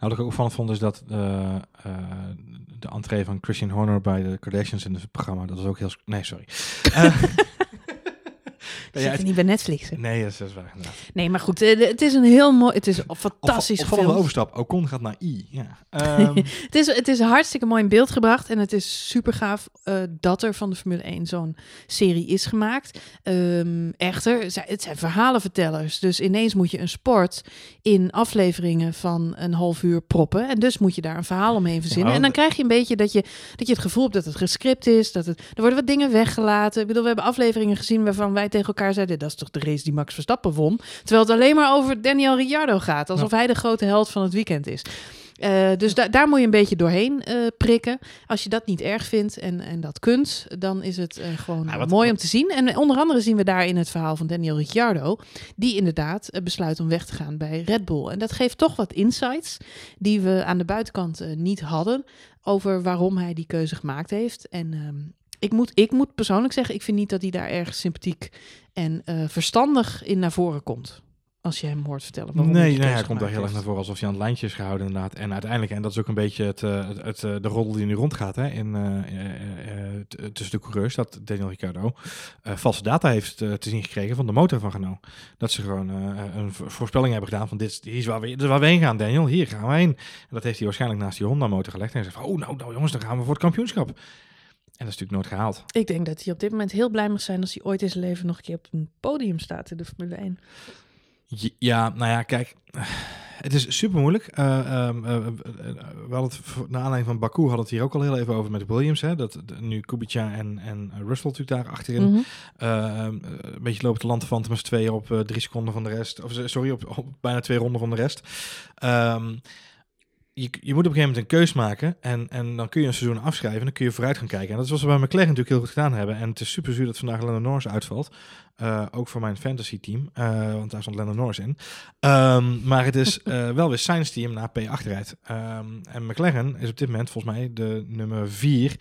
Nou, wat ik ook opvallend vond is dat eh, de entree van Christian Horner bij de Kardashians in het programma, dat was ook heel... Nee, sorry. Ja, zitten het- niet bij Netflix. hè? Nee, dat is, dat is waar. inderdaad. Nee, maar goed, eh, het is een heel mooi, het is een fantastisch Opvallende film. overstap. Ocon gaat naar I. Ja. Ehm, Het is, het is hartstikke mooi in beeld gebracht. En het is super gaaf eh, dat er van de Formule 1 zo'n serie is gemaakt. Ehm, echter, het zijn verhalenvertellers. Dus ineens moet je een sport in afleveringen van een half uur proppen. En dus moet je daar een verhaal omheen verzinnen. Ja, en dan krijg je een beetje dat je, dat je het gevoel hebt dat het gescript is. Dat het, er worden wat dingen weggelaten. Ik bedoel, we hebben afleveringen gezien waarvan wij tegen elkaar zeiden... dat is toch de race die Max Verstappen won? Terwijl het alleen maar over Daniel Ricciardo gaat. Alsof hij de grote held van het weekend is. Eh, dus da- daar moet je een beetje doorheen eh, prikken. Als je dat niet erg vindt en, en dat kunt, dan is het eh, gewoon Ja, wat- mooi om te zien. En onder andere zien we daar in het verhaal van Daniel Ricciardo, die inderdaad besluit om weg te gaan bij Red Bull. En dat geeft toch wat insights die we aan de buitenkant niet hadden over waarom hij die keuze gemaakt heeft. En ehm, ik, moet, ik moet persoonlijk zeggen, ik vind niet dat hij daar erg sympathiek en eh, verstandig in naar voren komt. Als je hem hoort vertellen waarom nee, hij, nee, hij komt daar heel erg naar voren alsof hij aan het lijntje is gehouden inderdaad. En uiteindelijk, en dat is ook een beetje het, eh, het, het, eh, de roddel die nu rondgaat hè, in, tussen de coureurs, dat Daniel Ricciardo valse data heeft te zien gekregen van de motor van Renault. Dat ze gewoon een vo- voorspelling hebben gedaan van dit, is- waar we, dit is waar we heen gaan Daniel, hier gaan we heen. En dat heeft hij waarschijnlijk naast die Honda motor gelegd en hij zegt van, oh nou, nou jongens, dan gaan we voor het kampioenschap. En dat is natuurlijk nooit gehaald. Ik denk dat hij op dit moment heel blij mag zijn als hij ooit in zijn leven nog een keer op een podium staat in de Formule 1. J- Ja, nou ja, kijk. Het is super moeilijk. Eh, ehm, eh, eh, eh, we hadden het naar aanleiding van Baku hadden het hier ook al heel even over met Williams. Hè, dat de- nu Kubica en, en Russell natuurlijk daar achterin. Eh, een beetje lopen te landvanten met z'n tweeën op drie seconden van de rest. Of sorry, op, op bijna twee ronden van de rest. Ehm, je, je moet op een gegeven moment een keus maken. En, en dan kun je een seizoen afschrijven. En dan kun je vooruit gaan kijken. En dat is wat we bij McLaren natuurlijk heel goed gedaan hebben. En het is super zuur dat vandaag Lennon Norris uitvalt. Eh, ook voor mijn fantasy team. eh, want daar stond Lennon Norris in. Ehm, maar het is eh, wel weer Sainz die hem naar P8 rijdt. Ehm, en McLaren is op dit moment volgens mij de nummer 4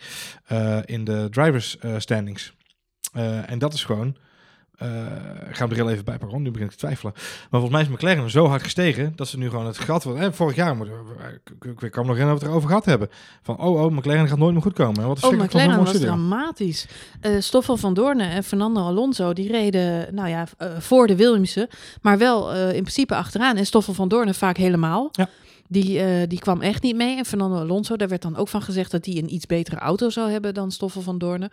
in de drivers standings. En dat is gewoon... eh ik ga hem er heel even bij pakken, nu begin ik te twijfelen. Maar volgens mij is McLaren zo hard gestegen dat ze nu gewoon het gat. Wat, eh, vorig jaar, we- ik, ik, kan me nog herinneren dat we het erover gehad hebben. Van oh, oh, McLaren gaat nooit meer goed komen. Wat Oh, McLaren was dramatisch. Eh Stoffel van Doorne en Fernando Alonso, die reden nou ja, eh, voor de Williamsen, maar wel in principe achteraan. En Stoffel van Doorne vaak helemaal. Ja. Die, die kwam echt niet mee. En Fernando Alonso, daar werd dan ook van gezegd dat hij een iets betere auto zou hebben dan Stoffel van Doorne.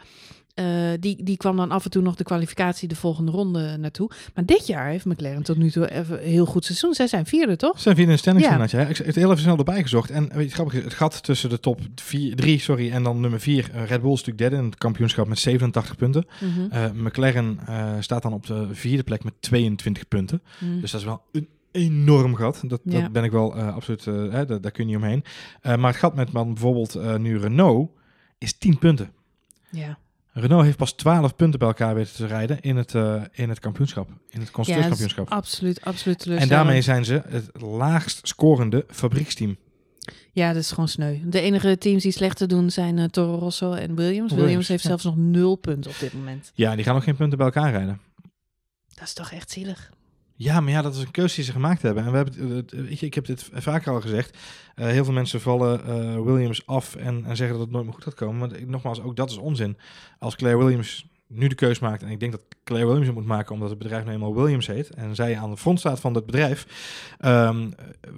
Eh, die, die kwam dan af en toe nog de kwalificatie de volgende ronde naartoe. Maar dit jaar heeft McLaren tot nu toe even een heel goed seizoen. Zij zijn vierde, toch? Zijn vierde in de standings Ja. Ik heb het heel even snel erbij gezocht. En weet je, grappig het gat tussen de top 3 sorry, en dan nummer 4, Red Bull is natuurlijk derde in het kampioenschap met 87 punten. Mhm. Eh, McLaren eh, staat dan op de vierde plek met 22 punten. Mhm. Dus dat is wel een enorm gat. Dat, Ja. dat ben ik wel eh, absoluut, eh, hè, daar, daar kun je niet omheen. Eh, maar het gat met man, bijvoorbeeld eh, nu Renault is 10 punten. ja. Renault heeft pas 12 punten bij elkaar weten te rijden in het, eh, in het kampioenschap. In het Ja, constructeurskampioenschap. absoluut, absoluut en daarmee zijn ze het laagst scorende fabrieksteam. Ja, dat is gewoon sneu. De enige teams die slechter doen zijn eh, Toro Rosso en Williams. Williams, Williams, heeft ja. zelfs nog nul punten op dit moment. Ja, die gaan nog geen punten bij elkaar rijden. Dat is toch echt zielig. Ja, maar ja, dat is een keuze die ze gemaakt hebben. En we hebben, ik heb dit vaker al gezegd. Eh, heel veel mensen vallen eh, Williams af en, en zeggen dat het nooit meer goed gaat komen. Maar nogmaals, ook dat is onzin. Als Claire Williams nu de keus maakt, en ik denk dat Claire Williams het moet maken omdat het bedrijf nu eenmaal Williams heet, en zij aan de front staat van het bedrijf, ehm,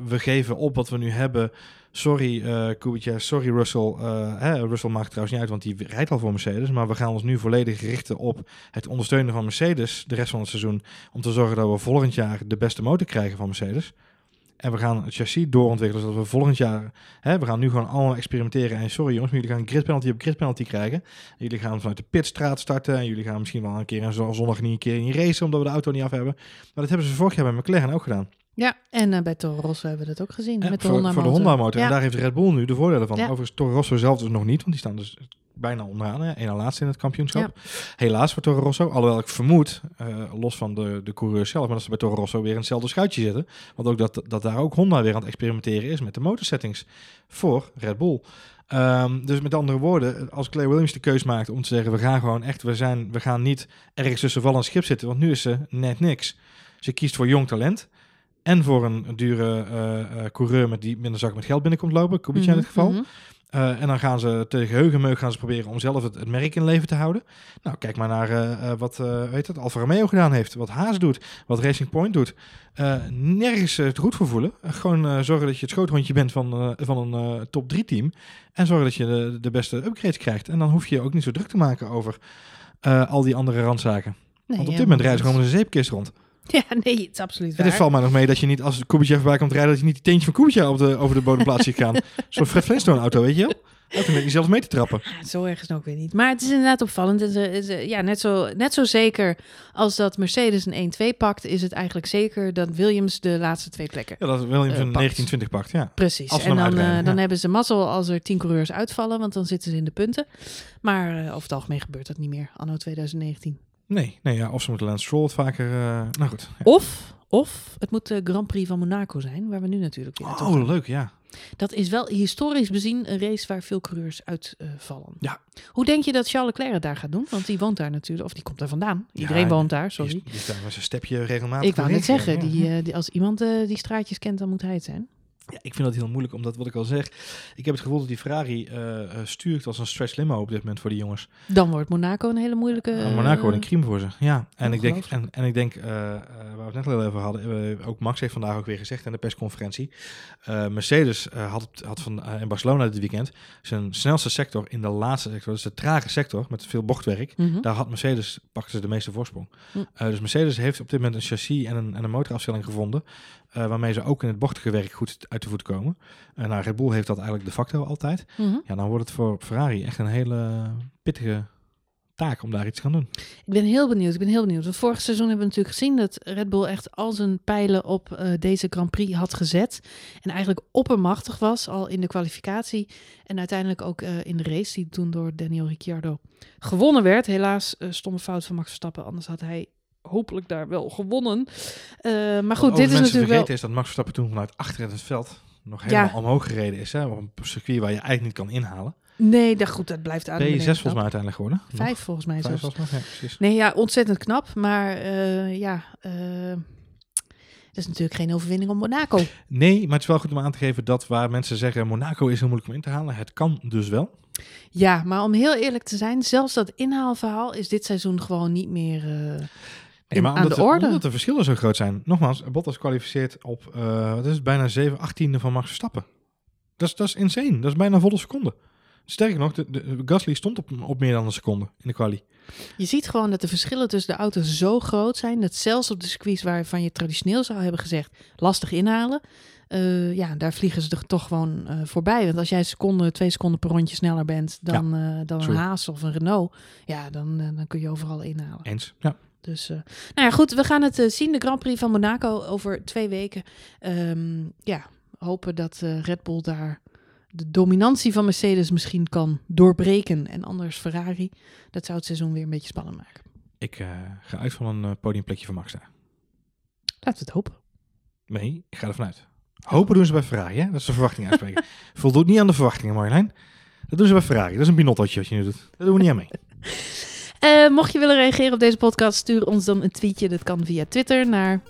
we geven op wat we nu hebben. Sorry eh Kubica, sorry Russell. Eh, hè, Russell maakt trouwens niet uit, want die rijdt al voor Mercedes. Maar we gaan ons nu volledig richten op het ondersteunen van Mercedes de rest van het seizoen. Om te zorgen dat we volgend jaar de beste motor krijgen van Mercedes. En we gaan het chassis doorontwikkelen, zodat we volgend jaar... Hè, we gaan nu gewoon allemaal experimenteren. En sorry jongens, maar jullie gaan grid penalty op grid penalty krijgen. En jullie gaan vanuit de pitstraat starten. En jullie gaan misschien wel een keer zo- zondag niet een keer in racen, omdat we de auto niet af hebben. Maar dat hebben ze vorig jaar bij McLaren ook gedaan. Ja, en eh, bij Toro Rosso hebben we dat ook gezien. Met de voor, Honda voor de motor. Honda motor. Ja. En daar heeft Red Bull nu de voordelen van. Ja. Overigens Toro Rosso zelf dus nog niet, want die staan dus bijna onderaan. Hè. Eén laatste in het kampioenschap. Helaas voor Toro Rosso. Alhoewel ik vermoed, eh, los van de, de coureurs zelf, maar dat ze bij Toro Rosso weer in hetzelfde schuitje zitten. Want ook dat, dat daar ook Honda weer aan het experimenteren is met de motorsettings voor Red Bull. Ehm, dus met andere woorden, als Claire Williams de keus maakt om te zeggen, we gaan gewoon echt, we, zijn, we gaan niet ergens tussen val en schip zitten, want nu is ze net niks. Ze kiest voor jong talent en voor een dure eh, eh, coureur met die minder zak met geld binnenkomt lopen, Kubica in dit Mhm, geval. mhm. Eh, en dan gaan ze tegen gaan ze proberen om zelf het, het merk in leven te houden. Nou, kijk maar naar wat uh, weet het, Alfa Romeo gedaan heeft. Wat Haas doet. Wat Racing Point doet. nergens het goed voor voelen. gewoon zorgen dat je het schoothondje bent van, van een top 3 team. En zorgen dat je de, de beste upgrades krijgt. En dan hoef je je ook niet zo druk te maken over al die andere randzaken. Nee, Want op dit moment rijden ze gewoon met een zeepkist rond. Ja, nee, het is absoluut waar. Het valt mij nog mee dat je niet, als Kubica voorbij komt rijden, dat je niet die teentje van Kubica op de, over de bodemplaats ziet gaan. Zo'n Fred Flintstone auto, weet je wel? Dat je zelf mee te trappen. Zo erg is het ook weer niet. Maar het is inderdaad opvallend. Het is, ja, net, zo, net zo zeker als dat Mercedes een 1-2 pakt, is het eigenlijk zeker dat Williams de laatste twee plekken Ja, dat Williams uh, een 1920 pakt, ja. Precies. En dan, uh, dan hebben ze mazzel als er 10 coureurs uitvallen, want dan zitten ze in de punten. Maar uh, over het algemeen gebeurt dat niet meer, anno 2019. Nee, nee ja, of ze moeten Lance Stroll vaker... Uh, nou goed. Ja. Of, of het moet de Grand Prix van Monaco zijn, waar we nu natuurlijk weer Oh, leuk, ja. Dat is wel historisch bezien een race waar veel coureurs uitvallen. Uh, ja. Hoe denk je dat Charles Leclerc het daar gaat doen? Want die woont daar natuurlijk, of die komt daar vandaan. Iedereen ja, woont daar, sorry. Die, die staat met zijn stepje regelmatig. Ik wou net zeggen, die, uh, die, als iemand uh, die straatjes kent, dan moet hij het zijn. Ja, ik vind dat heel moeilijk, omdat wat ik al zeg, ik heb het gevoel dat die Ferrari uh, stuurt als een stretch limo op dit moment voor die jongens. Dan wordt Monaco een hele moeilijke. Uh, Monaco wordt een crime voor ze. Ja, en ik denk, en, en ik denk, uh, waar we het net al over hadden, ook Max heeft vandaag ook weer gezegd in de persconferentie. Mercedes had, had van in Barcelona dit weekend zijn snelste sector in de laatste sector, dus de trage sector met veel bochtwerk. Mm -hmm. Daar had Mercedes pakte ze de meeste voorsprong. Mm. dus Mercedes heeft op dit moment een chassis en een, en een motorafstelling gevonden uh, waarmee ze ook in het bochtige werk goed uit de voet komen. En uh, nou, Red Bull heeft dat eigenlijk de facto altijd. Mm -hmm. Ja, dan wordt het voor Ferrari echt een hele pittige taak om daar iets te gaan doen. Ik ben heel benieuwd. Ik ben heel benieuwd. Want vorig seizoen hebben we natuurlijk gezien dat Red Bull echt al zijn pijlen op uh, deze Grand Prix had gezet. En eigenlijk oppermachtig was al in de kwalificatie. En uiteindelijk ook uh, in de race, die toen door Daniel Ricciardo gewonnen werd. Helaas uh, stomme fout van Max Verstappen. Anders had hij hopelijk daar wel gewonnen. Uh, maar goed, dit is natuurlijk wel... is dat Max Verstappen toen vanuit achter het veld nog helemaal ja. omhoog gereden is. Hè, op een circuit waar je eigenlijk niet kan inhalen. Nee, dat, goed, dat blijft aan. Ben je zes volgens mij uiteindelijk geworden? Vijf volgens mij Vijf volgens mij, ja, precies. Nee, ja, ontzettend knap. Maar uh, ja, uh, dat is natuurlijk geen overwinning op Monaco. Nee, maar het is wel goed om aan te geven dat waar mensen zeggen Monaco is heel moeilijk om in te halen. Het kan dus wel. Ja, maar om heel eerlijk te zijn, zelfs dat inhaalverhaal is dit seizoen gewoon niet meer... Uh, Maar omdat, de, omdat de verschillen zo groot zijn. Nogmaals, Bottas kwalificeert op uh, wat is het, bijna 7 achttiende van Max Verstappen. Dat is, dat is insane. Dat is bijna volle seconde. Sterker nog, de, de, Gasly stond op, op meer dan een seconde in de kwalie. Je ziet gewoon dat de verschillen tussen de auto's zo groot zijn... dat zelfs op de circuits waarvan je traditioneel zou hebben gezegd... lastig inhalen, uh, ja, daar vliegen ze er toch gewoon uh, voorbij. Want als jij seconde, twee seconden per rondje sneller bent... dan, ja, uh, dan een Haas of een Renault... ja, dan, dan kun je overal inhalen. Eens, ja. Dus, uh, nou ja, goed, we gaan het uh, zien. De Grand Prix van Monaco over twee weken. Um, ja, hopen dat uh, Red Bull daar de dominantie van Mercedes misschien kan doorbreken. En anders Ferrari. Dat zou het seizoen weer een beetje spannend maken. Ik ga uit van een podiumplekje van Max daar. Laten we het hopen. Nee, ik ga ervan uit. Hopen doen ze bij Ferrari, hè? Dat is de verwachting uitspreken. Voldoet niet aan de verwachtingen, Marjolein. Dat doen ze bij Ferrari. Dat is een binottootje wat je nu doet. Dat doen we niet aan mee. Uh, mocht je willen reageren op deze podcast, stuur ons dan een tweetje. Dat kan via Twitter naar...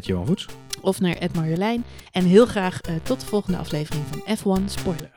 Johan Voets. Of naar Marjolein. En heel graag uh, tot de volgende aflevering van F1 Spoiler